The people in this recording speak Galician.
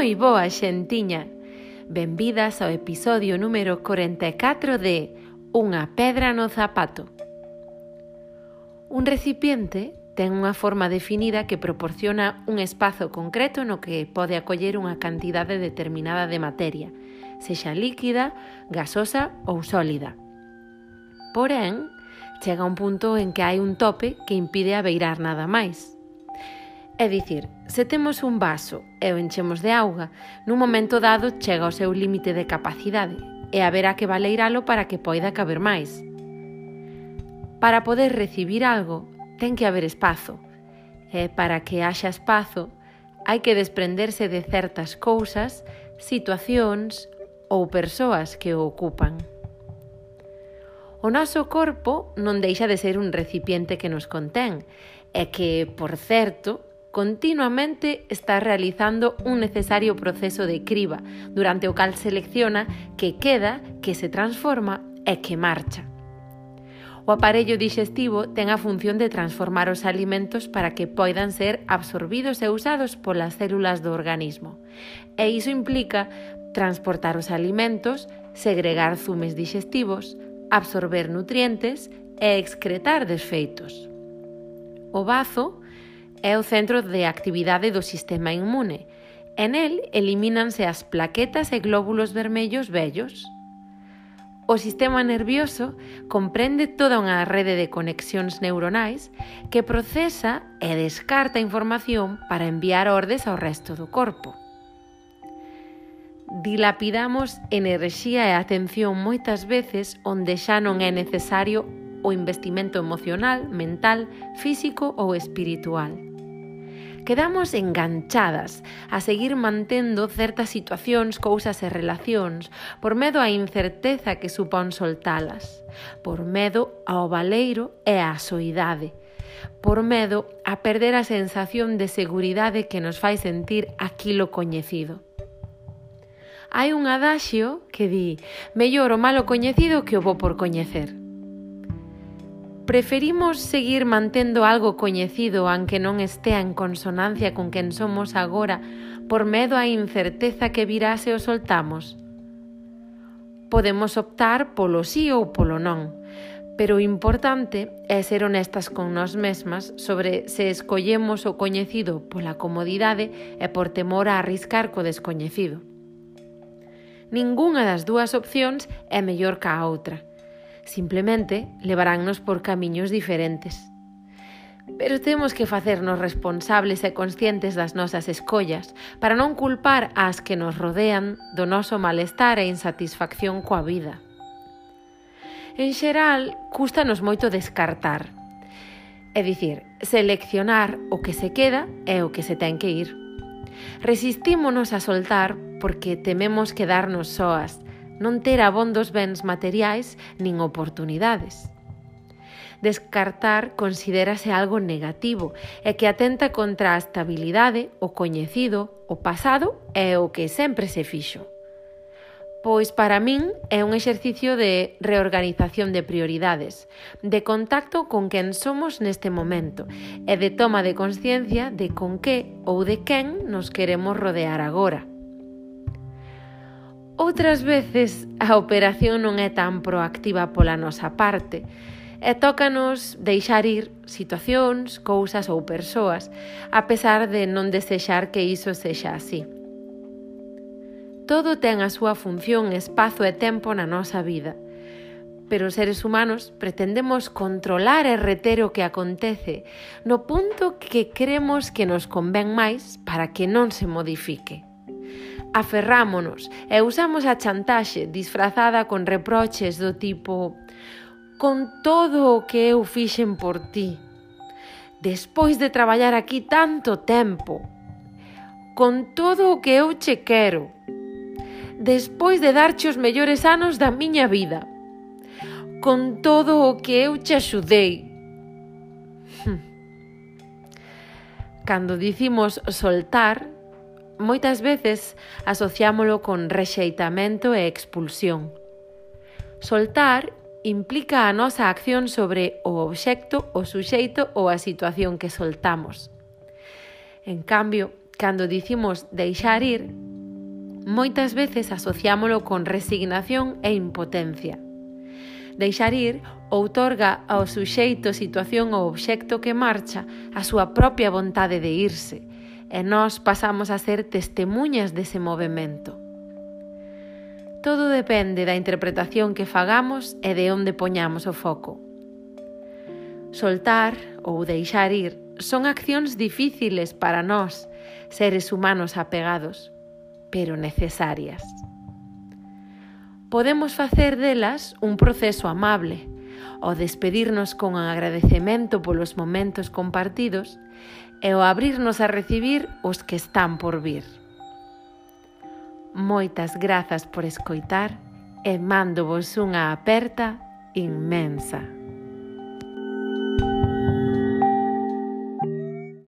Moi boa xentiña. Benvidas ao episodio número 44 de Unha pedra no zapato. Un recipiente ten unha forma definida que proporciona un espazo concreto no que pode acoller unha cantidade determinada de materia, sexa líquida, gasosa ou sólida. Porén, chega un punto en que hai un tope que impide abeirar nada máis. É dicir, se temos un vaso e o enchemos de auga, nun momento dado chega ao seu límite de capacidade e haberá que valeiralo para que poida caber máis. Para poder recibir algo, ten que haber espazo. E para que haxa espazo, hai que desprenderse de certas cousas, situacións ou persoas que o ocupan. O noso corpo non deixa de ser un recipiente que nos contén, e que, por certo, continuamente está realizando un necesario proceso de criba, durante o cal selecciona que queda, que se transforma e que marcha. O aparello digestivo ten a función de transformar os alimentos para que poidan ser absorbidos e usados polas células do organismo. E iso implica transportar os alimentos, segregar zumes digestivos, absorber nutrientes e excretar desfeitos. O bazo É o centro de actividade do sistema inmune En el elimínanse as plaquetas e glóbulos vermellos vellos. O sistema nervioso comprende toda unha rede de conexións neuronais que procesa e descarta información para enviar ordes ao resto do corpo. Dilapidamos enerxía e atención moitas veces onde xa non é necesario o investimento emocional, mental, físico ou espiritual. Quedamos enganchadas a seguir mantendo certas situacións, cousas e relacións por medo á incerteza que supón soltalas, por medo ao baleiro e á soidade, por medo a perder a sensación de seguridade que nos fai sentir aquilo coñecido hai un adaxio que di mellor o malo coñecido que o bo por coñecer preferimos seguir mantendo algo coñecido aunque non estea en consonancia con quen somos agora por medo á incerteza que virá se o soltamos? Podemos optar polo sí ou polo non, pero o importante é ser honestas con nós mesmas sobre se escollemos o coñecido pola comodidade e por temor a arriscar co descoñecido. Ningunha das dúas opcións é mellor ca a outra – Simplemente levaránnos por camiños diferentes. Pero temos que facernos responsables e conscientes das nosas escollas para non culpar ás que nos rodean do noso malestar e insatisfacción coa vida. En xeral, cústanos moito descartar. É dicir, seleccionar o que se queda e o que se ten que ir. Resistímonos a soltar porque tememos quedarnos soas, non ter abondos bens materiais nin oportunidades. Descartar considérase algo negativo e que atenta contra a estabilidade, o coñecido, o pasado e o que sempre se fixo. Pois para min é un exercicio de reorganización de prioridades, de contacto con quen somos neste momento e de toma de conciencia de con que ou de quen nos queremos rodear agora. Outras veces a operación non é tan proactiva pola nosa parte e tócanos deixar ir situacións, cousas ou persoas, a pesar de non desexar que iso sexa así. Todo ten a súa función, espazo e tempo na nosa vida. Pero os seres humanos pretendemos controlar e reter o que acontece no punto que cremos que nos convén máis para que non se modifique aferrámonos e usamos a chantaxe disfrazada con reproches do tipo con todo o que eu fixen por ti, despois de traballar aquí tanto tempo, con todo o que eu che quero, despois de darche os mellores anos da miña vida, con todo o que eu che axudei. Hm. Cando dicimos soltar, moitas veces asociámolo con rexeitamento e expulsión. Soltar implica a nosa acción sobre o obxecto, o suxeito ou a situación que soltamos. En cambio, cando dicimos deixar ir, moitas veces asociámolo con resignación e impotencia. Deixar ir outorga ao suxeito, situación ou obxecto que marcha a súa propia vontade de irse, e nós pasamos a ser testemunhas dese movimento. Todo depende da interpretación que fagamos e de onde poñamos o foco. Soltar ou deixar ir son accións difíciles para nós, seres humanos apegados, pero necesarias. Podemos facer delas un proceso amable, ao despedirnos con agradecemento polos momentos compartidos e o abrirnos a recibir os que están por vir. Moitas grazas por escoitar e mándovos unha aperta inmensa.